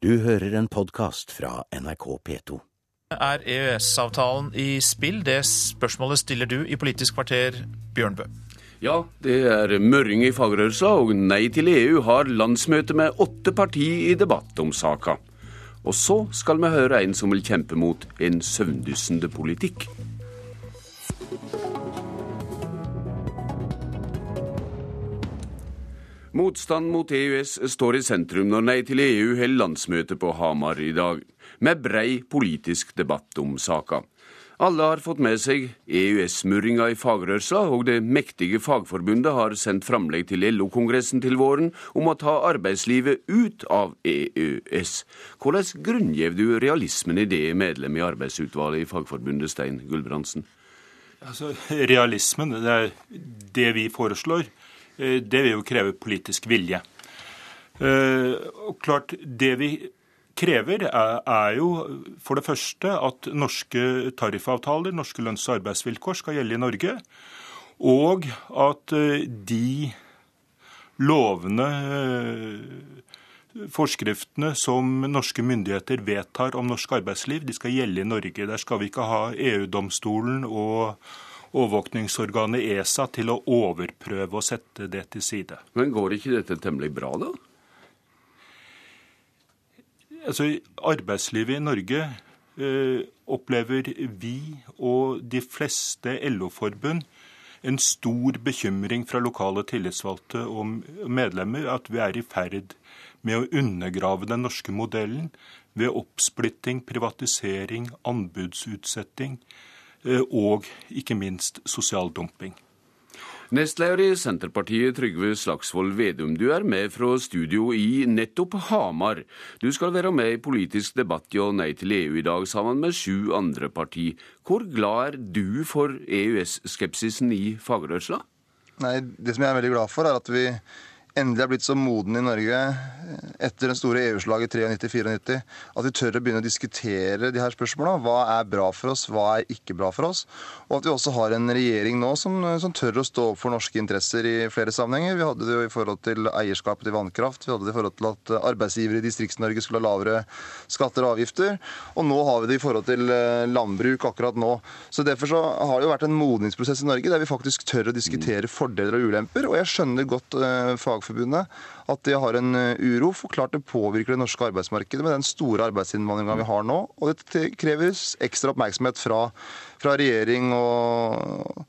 Du hører en podkast fra NRK P2. Er EØS-avtalen i spill? Det spørsmålet stiller du i Politisk kvarter, Bjørnbø. Ja, det er mørring i fagrørelsa, og Nei til EU har landsmøte med åtte partier i debatt om saka. Og så skal vi høre en som vil kjempe mot en søvndyssende politikk. Motstand mot EØS står i sentrum når Nei til EU holder landsmøte på Hamar i dag, med brei politisk debatt om saka. Alle har fått med seg EØS-murringa i fagrørsla, og det mektige fagforbundet har sendt framlegg til LO-kongressen til våren om å ta arbeidslivet ut av EØS. Hvordan grunngjev du realismen i det, medlem i arbeidsutvalget i Fagforbundet, Stein Gulbrandsen? Altså, realismen, det er det vi foreslår, det vil jo kreve politisk vilje. Eh, og klart, det vi krever, er, jo for det første at norske tariffavtaler, norske lønns- og arbeidsvilkår, skal gjelde i Norge. Og at eh, de lovene, forskriftene som norske myndigheter vedtar om norsk arbeidsliv, de skal gjelde i Norge. Der skal vi ikke ha EU-domstolen og overvåkningsorganet ESA til å overprøve og sette det til side. Men går ikke dette temmelig bra, da? Altså, arbeidslivet i Norge eh, opplever vi og de fleste LO-forbund en stor bekymring fra lokale tillitsvalgte og medlemmer at vi er i ferd med å undergrave den norske modellen ved oppsplitting, privatisering, anbudsutsetting og ikke minst sosial dumping. Nestleder i Senterpartiet, Trygve Slagsvold Vedum, du er med fra studio i nettopp Hamar. Du skal være med i politisk debatt ja Nei til EU i dag, sammen med sju andre parti. Hvor glad er du for EØS-skepsisen i fagrørsla? Nei, Det som jeg er veldig glad for, er at vi endelig er blitt så moden i Norge etter den store EU-slaget 93-94 at vi tør å begynne å diskutere de her spørsmåla. Hva er bra for oss, hva er ikke bra for oss? Og at vi også har en regjering nå som, som tør å stå opp for norske interesser i flere sammenhenger. Vi hadde det jo i forhold til eierskapet til vannkraft, vi hadde det i forhold til at arbeidsgivere i Distrikts-Norge skulle ha lavere skatter og avgifter. Og nå har vi det i forhold til eh, landbruk akkurat nå. Så Derfor så har det jo vært en modningsprosess i Norge der vi faktisk tør å diskutere fordeler og ulemper. Og jeg skjønner godt uh, Fagforbundet, at de har en eh, uro. For klart det påvirker det norske arbeidsmarkedet med den store arbeidsinnvandringa vi har nå. Og det kreves ekstra oppmerksomhet fra, fra regjering og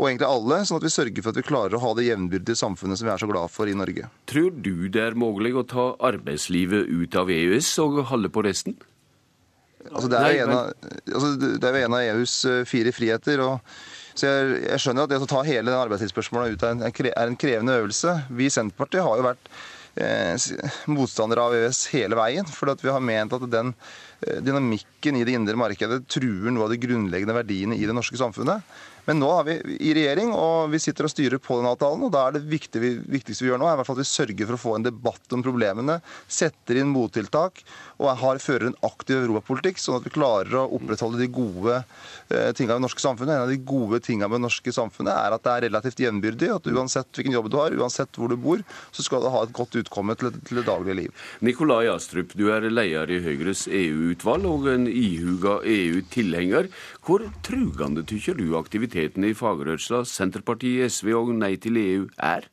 og egentlig alle, sånn at vi sørger for at vi klarer å ha det jevnbyrdige samfunnet som vi er så glad for i Norge. Tror du det er mulig å ta arbeidslivet ut av EØS og holde på resten? Altså, det, er jo en, altså, en av EUs eh, fire friheter. og så jeg, jeg, skjønner at det å ta hele arbeidstidsspørsmålet ut er en, er en krevende øvelse. Vi i Senterpartiet har jo vært eh, motstandere av EØS hele veien. For vi har ment at den dynamikken i det indre markedet truer noe av de grunnleggende verdiene i det norske samfunnet. Men nå er vi i regjering, og vi sitter og styrer på den avtalen. og Da er det viktige vi, viktigste vi gjør nå, er i hvert fall at vi sørger for å få en debatt om problemene, setter inn mottiltak og har, fører en aktiv europapolitikk, sånn at vi klarer å opprettholde de gode eh, tingene ved det norske samfunnet. En av de gode tingene med det norske samfunnet er at det er relativt jevnbyrdig. At uansett hvilken jobb du har, uansett hvor du bor, så skal du ha et godt utkomme til, til det daglige liv. Nikolai Astrup, du er leder i Høyres EU-utvalg og en ihuga EU-tilhenger. Hvor trugende tykker du aktiviteten i fagrørsla, Senterpartiet, SV og Nei til EU er?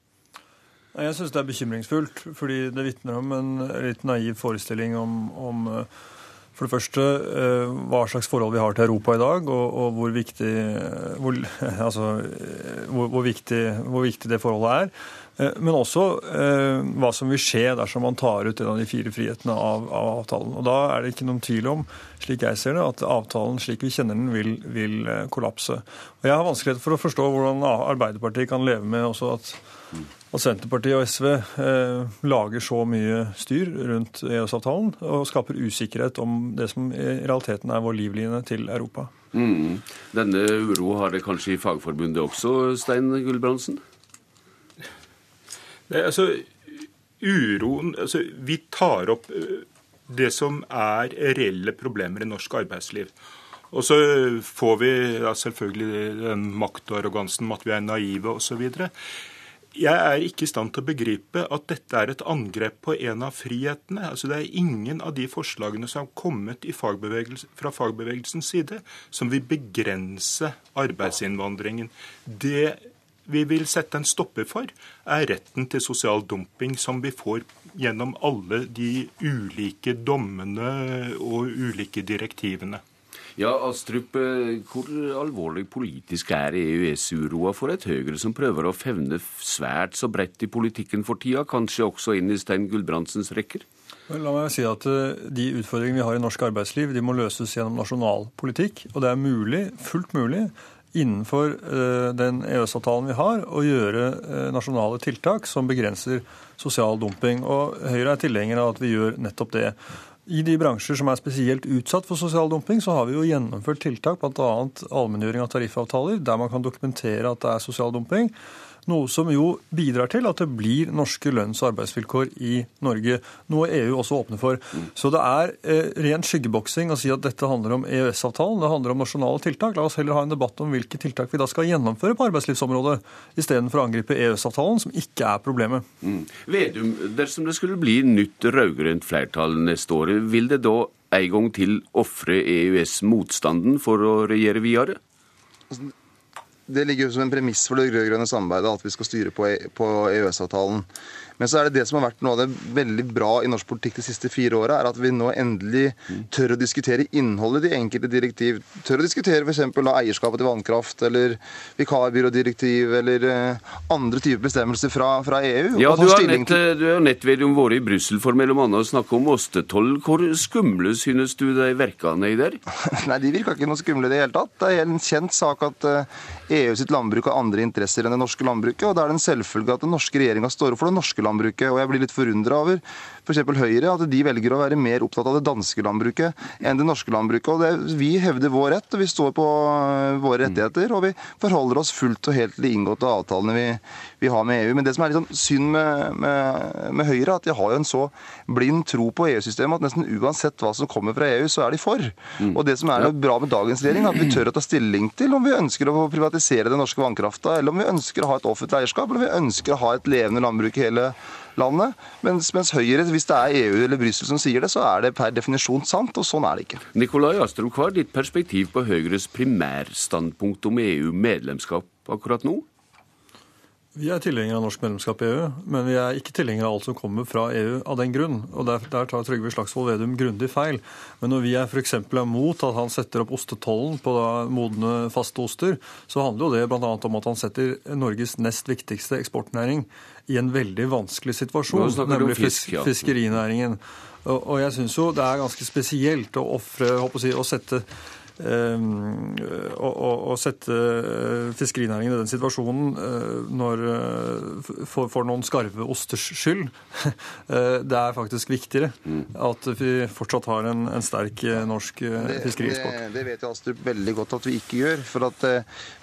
Jeg syns det er bekymringsfullt, fordi det vitner om en litt naiv forestilling om, om eh, for det første eh, hva slags forhold vi har til Europa i dag, og, og hvor, viktig, hvor, altså, hvor, viktig, hvor, viktig, det forholdet er. Eh, men også eh, hva som vil skje dersom man tar ut en av de fire frihetene av, av, avtalen. Og Da er det ikke noen tvil om, slik jeg ser det, at avtalen slik vi kjenner den, vil, vil eh, kollapse. Og Jeg har vanskeligheter for å forstå hvordan Arbeiderpartiet kan leve med også at, at Senterpartiet og SV eh, lager så mye styr rundt EØS-avtalen og skaper usikkerhet om det som i realiteten er vår livline til Europa. Mm. Denne uro har det kanskje i Fagforbundet også, Stein Gulbrandsen? Det, altså, uroen altså, Vi tar opp eh, det som er reelle problemer i norsk arbeidsliv. Og så får vi ja, selvfølgelig den maktarrogansen med at vi er naive osv. jeg er ikke i stand til å begripe at dette er et angrep på en av frihetene. Altså, det er ingen av de forslagene som har kommet fagbevegelse, fra fagbevegelsens side, som vil begrense arbeidsinnvandringen. Det vi vil sette en stopper for, er retten til sosial dumping, som vi får gjennom alle de ulike dommene og ulike direktivene. Ja, Astrup, eh, hvor alvorlig politisk er EØS-uroa for et Høyre som prøver å fevne svært så bredt i politikken for tida, kanskje også inn i Stein Gulbrandsens rekker? La meg si at eh, De utfordringene vi har i norsk arbeidsliv, de må løses gjennom nasjonal politikk. Og det er mulig, fullt mulig innenfor eh, den EØS-avtalen vi har, å gjøre nasjonale tiltak som begrenser sosial dumping. Og Høyre er tilhenger av at vi gjør nettopp det. I de bransjer som er spesielt utsatt for sosial dumping, så har vi jo gjennomført tiltak, bl.a. allmenngjøring av tariffavtaler, der man kan dokumentere at det er sosial dumping. Noe som jo bidrar til at det blir norske lønns- og arbeidsvilkår i Norge. Noe EU også åpner for. Så det er eh, ren skyggeboksing å si at dette handler om EØS-avtalen. Det handler om nasjonale tiltak. La oss heller ha en debatt om hvilke tiltak vi da skal gjennomføre på arbeidslivsområdet, istedenfor å angripe EØS-avtalen, som ikke er problemet. Mm. Vedum, dersom det skulle bli nytt rød-grønt flertall neste år, vil det da en gang til ofre EØS-motstanden for å regjere videre? Det ligger jo som en premiss for det rød-grønne samarbeidet at vi skal styre på EØS-avtalen. E men så er det det som har vært noe av det veldig bra i norsk politikk de siste fire åra, er at vi nå endelig tør å diskutere innholdet i de enkelte direktiv. Tør å diskutere f.eks. eierskapet til vannkraft, eller vikarbyrådirektiv, eller uh, andre typer bestemmelser fra, fra EU. Ja, du har, nett, du har nett vært i Brussel for mellom annet å snakke om ostetoll. Hvor skumle synes du de verkene i der? Nei, de virka ikke noe skumle i det hele tatt. Det er en kjent sak at EU sitt landbruk har andre interesser enn det norske landbruket, og da er det en selvfølge at den norske regjeringa står opp for det norske landbruket. Og jeg blir litt forundra over f.eks. For Høyre, at de velger å være mer opptatt av det danske landbruket enn det norske landbruket. Og det, Vi hevder vår rett, og vi står på øh, våre rettigheter. Og vi forholder oss fullt og helt til de inngåtte avtalene vi, vi, har med EU. Men det som er litt sånn synd med, med, med Høyre, at de har jo en så blind tro på EU-systemet at nesten uansett hva som kommer fra EU, så er de for. Mm. Og det som er bra med dagens regjering, er at vi tør å ta stilling til om vi ønsker å privatisere den norske vannkrafta, eller om vi ønsker å ha et offentlig eierskap, eller om vi ønsker å ha et levende landbruk i hele landet. Mens, mens Høyre, hvis det er EU eller Brussel som sier det, så er det per definisjon sant, og sånn er det ikke. Nikolai Astrup, hva er ditt perspektiv på Høyres primærstandpunkt om EU-medlemskap akkurat nå? Vi er tilhengere av norsk medlemskap i EU, men vi er ikke tilhengere av alt som kommer fra EU av den grunn. Og Der, der tar Trygve Slagsvold Vedum grundig feil. Men når vi er f.eks. mot at han setter opp ostetollen på da, modne, faste oster, så handler jo det bl.a. om at han setter Norges nest viktigste eksportnæring i en veldig vanskelig situasjon, nemlig fisk, ja. fiskerinæringen. Og, og jeg syns jo det er ganske spesielt å ofre, si, å sette Ehm, å, å, sette eh, fiskerinæringen i den situasjonen eh, når, eh, for, for, noen skarve osters skyld. Det er faktisk viktigere at vi fortsatt har en, en sterk norsk fiskerieksport. Det, det, det, vet Astrup veldig godt at vi ikke gjør. For at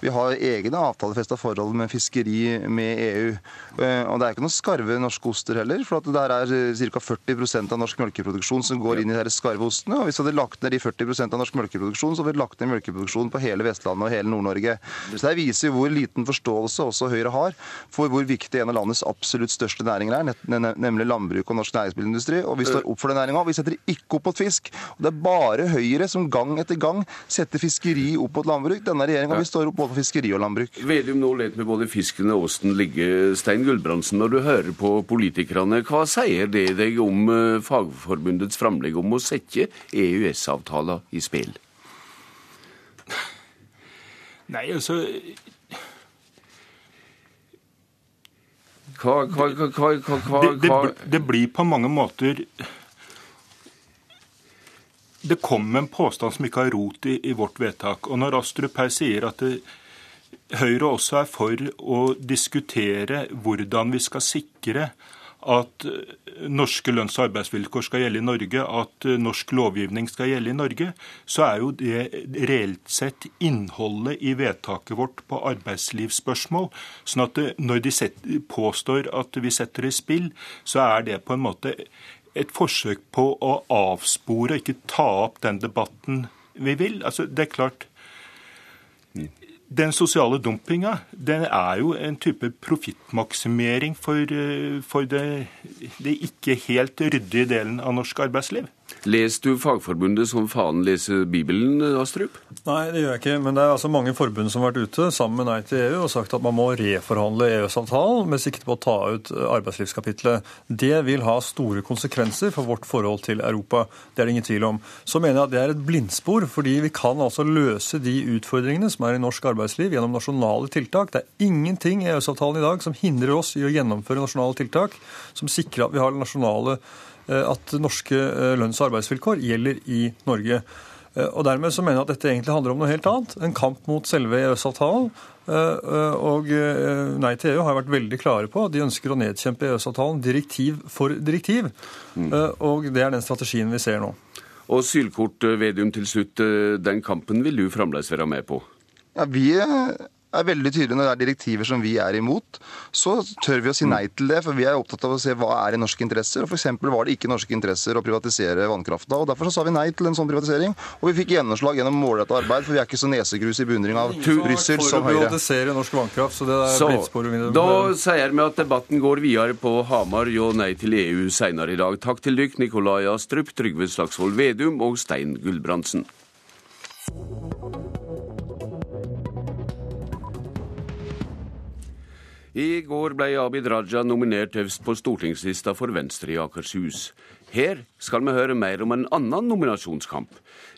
vi har egne avtalefesta forhold med fiskeri med EU. Og det er ikke noen skarve norske oster heller. For at der er ca. 40% av norsk melkeproduksjon som går inn i de skarve ostene. Og hvis vi hadde lagt ned de 40% av norsk melkeproduksjon, så vi lagt ned melkeproduksjonen på hele Vestlandet og hele Nord-Norge. Så Det viser hvor liten forståelse også Høyre har for hvor viktig en av landets absolutt største næringer er, nemlig landbruk og norsk næringsmiddelindustri. Og vi står opp for den næringa. Vi setter ikke opp mot fisk. Og Det er bare Høyre som gang etter gang setter fiskeri opp mot landbruk. Denne regjeringa vil står opp både for fiskeri og landbruk. Vedum nå let med både fisken og osten ligge. Stein Gulbrandsen, når du hører på politikerne, hva sier det deg om eh, Fagforbundets framlegg om å sette EØS-avtalen i spill? Nei, altså hva, hva, hva, hva det, det, det, blir på mange måter Det kom en påstand som ikke har rot i, i vårt vedtak. Og når Astrup her sier at det, Høyre også er for å diskutere hvordan vi skal sikre at eh, norske lønns- og arbeidsvilkår skal gjelde i Norge, at eh, norsk lovgivning skal gjelde i Norge, så er jo det reelt sett innholdet i vedtaket vårt på arbeidslivsspørsmål. Sånn at når de påstår at vi setter det i spill, så er det på en måte et forsøk på å avspore, ikke ta opp den debatten vi vil. Altså, det er klart Den sosiale dumpinga den er jo en type profittmaksimering for, eh, for det, det ikke helt ryddige delen av norsk arbeidsliv. Leser du Fagforbundet som faen leser Bibelen, Astrup? Nei, det gjør jeg ikke. Men det er altså mange forbund som har vært ute sammen med Nei til EU og sagt at man må reforhandle EØS-avtalen med sikte på å ta ut arbeidslivskapitlet. Det vil ha store konsekvenser for vårt forhold til Europa. Det er det ingen tvil om. Så mener jeg at det er et blindspor, fordi vi kan altså løse de utfordringene som er i norsk arbeidsliv gjennom nasjonale tiltak. Det er ingenting i EØS-avtalen i dag som hindrer oss i å gjennomføre nasjonale tiltak som sikrer at vi har nasjonale at norske eh, lønns- og arbeidsvilkår gjelder i Norge. Eh, og Dermed så mener jeg at dette egentlig handler om noe helt annet. En kamp mot selve EØS-avtalen. Og Nei til EU har vært veldig klare på at de ønsker å nedkjempe EØS-avtalen direktiv for direktiv. Mm. Og det er den strategien vi ser nå. Og Sylkort Vedum til slutt, den kampen vil du fremdeles være med på? Ja, Vi er veldig tydelig når det er direktiver som vi er imot. Så tør vi å si nei til det, for vi er opptatt av å se hva er i norske interesser. og F.eks. var det ikke norske interesser å privatisere vannkrafta. og Derfor så sa vi nei til en sånn privatisering. Og vi fikk gjennomslag gjennom målrettet arbeid, for vi er ikke så nesegrus i beundring av Brussel som Høyre. norsk vannkraft, så det er så, Da sier vi at debatten går videre på Hamar jo nei til EU senere i dag. Takk til dykk, Nikolai Astrup, Trygve Slagsvold Vedum og Stein Gulbrandsen. I går ble Abid Raja nominert øverst på stortingslista for Venstre i Akershus. Her skal vi høre mer om en annen nominasjonskamp.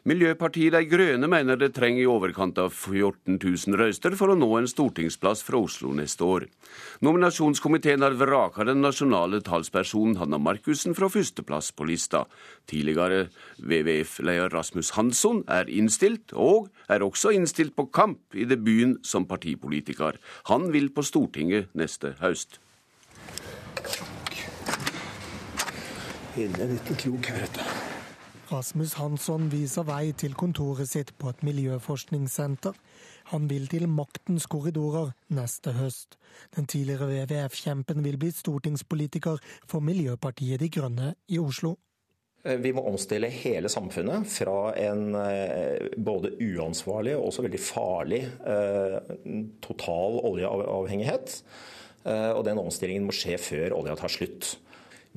Miljøpartiet De Grønne mener det trenger i overkant av 14 000 røyster for å nå en stortingsplass fra Oslo neste år. Nominasjonskomiteen har vraka den nasjonale talspersonen Hanna Markussen fra førsteplass på lista. Tidligere WWF-leder Rasmus Hansson er innstilt, og er også innstilt på kamp i debuten som partipolitiker. Han vil på Stortinget neste høst. Inne litt klok, vet du. Rasmus Hansson viser vei til kontoret sitt på et miljøforskningssenter. Han vil til maktens korridorer neste høst. Den tidligere WWF-kjempen vil bli stortingspolitiker for Miljøpartiet De Grønne i Oslo. Eh, vi må omstille hele samfunnet fra en eh, både uansvarlig og også veldig farlig eh, total oljeavhengighet. Og den omstillingen må skje før olja tar slutt.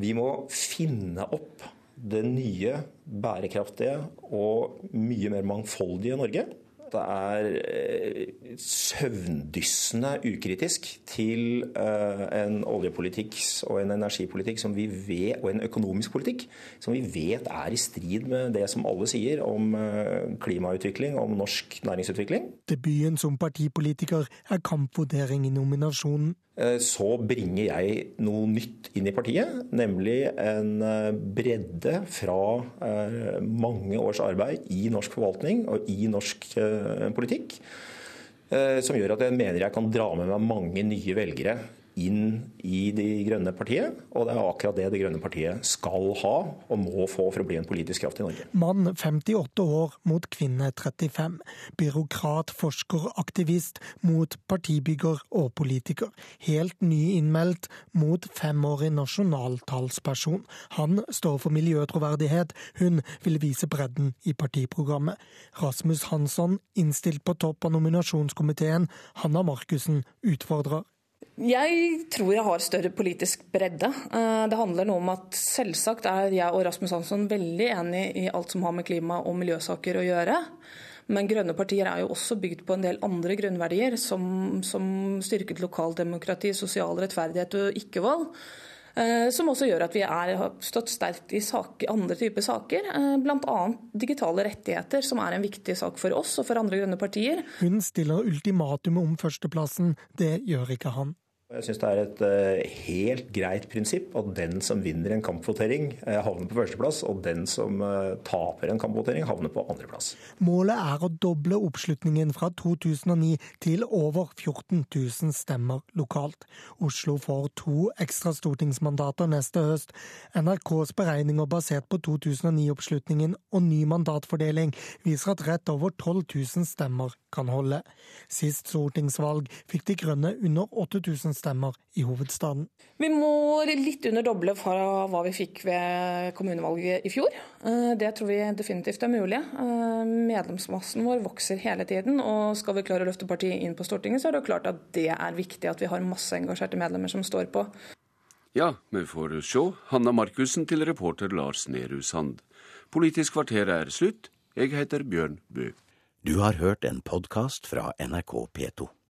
Vi må finne opp det nye, bærekraftige og mye mer mangfoldige Norge. Det er eh, søvndyssende ukritisk til eh, en oljepolitikk og en energipolitikk vet, og en økonomisk politikk som vi vet er i strid med det som alle sier om eh, klimautvikling, om norsk næringsutvikling. Debuten som partipolitiker er kampvurdering i nominasjonen. Eh, så bringer jeg noe nytt inn i partiet, nemlig en eh, bredde fra eh, mange års arbeid i norsk forvaltning og i norsk politikk, som gjør at jeg mener jeg kan dra med meg mange nye velgere inn i De grønne partiet. Og det er akkurat det Det grønne partiet skal ha og må få for å bli en politisk kraft i Norge. Mann 58 år mot kvinne 35. Byråkrat, forsker, aktivist mot partibygger og politiker. Helt nyinnmeldt mot femårig nasjonaltalsperson. Han står for miljøtroverdighet, hun vil vise bredden i partiprogrammet. Rasmus Hansson, innstilt på topp av nominasjonskomiteen. Hanna Markussen utfordrer. Jeg tror jeg har større politisk bredde. Eh, det handler noe om at selvsagt er jeg og Rasmus Hansson veldig enig i alt som har med klima- og miljøsaker å gjøre. Men grønne partier er jo også bygd på en del andre grunnverdier, som, som styrket lokaldemokrati, sosial rettferdighet og ikke-vold. Eh, som også gjør at vi er, har stått sterkt i saker, andre typer saker, eh, bl.a. digitale rettigheter, som er en viktig sak for oss og for andre grønne partier. Hun stiller ultimatum om førsteplassen, det gjør ikke han. Jeg syns det er et uh, helt greit prinsipp at den som vinner en kampvotering, uh, havner på førsteplass, og den som uh, taper en kampvotering, havner på andreplass. Målet er å doble oppslutningen fra 2009 til over 14 000 stemmer lokalt. Oslo får to ekstra stortingsmandater neste høst. NRKs beregninger basert på 2009-oppslutningen og ny mandatfordeling viser at rett over 12 000 stemmer kan holde. Sist stortingsvalg fikk De Grønne under 8000 stemmer stemmer i hovedstaden. Vi må litt under doble fra hva vi fikk ved kommunevalget i fjor. Eh, det tror vi definitivt er mulig. Eh, medlemsmassen vår vokser hele tiden, og skal vi klare å løfte partiet inn på Stortinget, så er det klart at det er viktig at vi har masse engasjerte medlemmer som står på. Ja, vi får se. Hanna Markussen til reporter Lars Nehru Sand. Politisk kvarter er slutt. Jeg heter Bjørn Bø. Du har hørt en podkast fra NRK P2.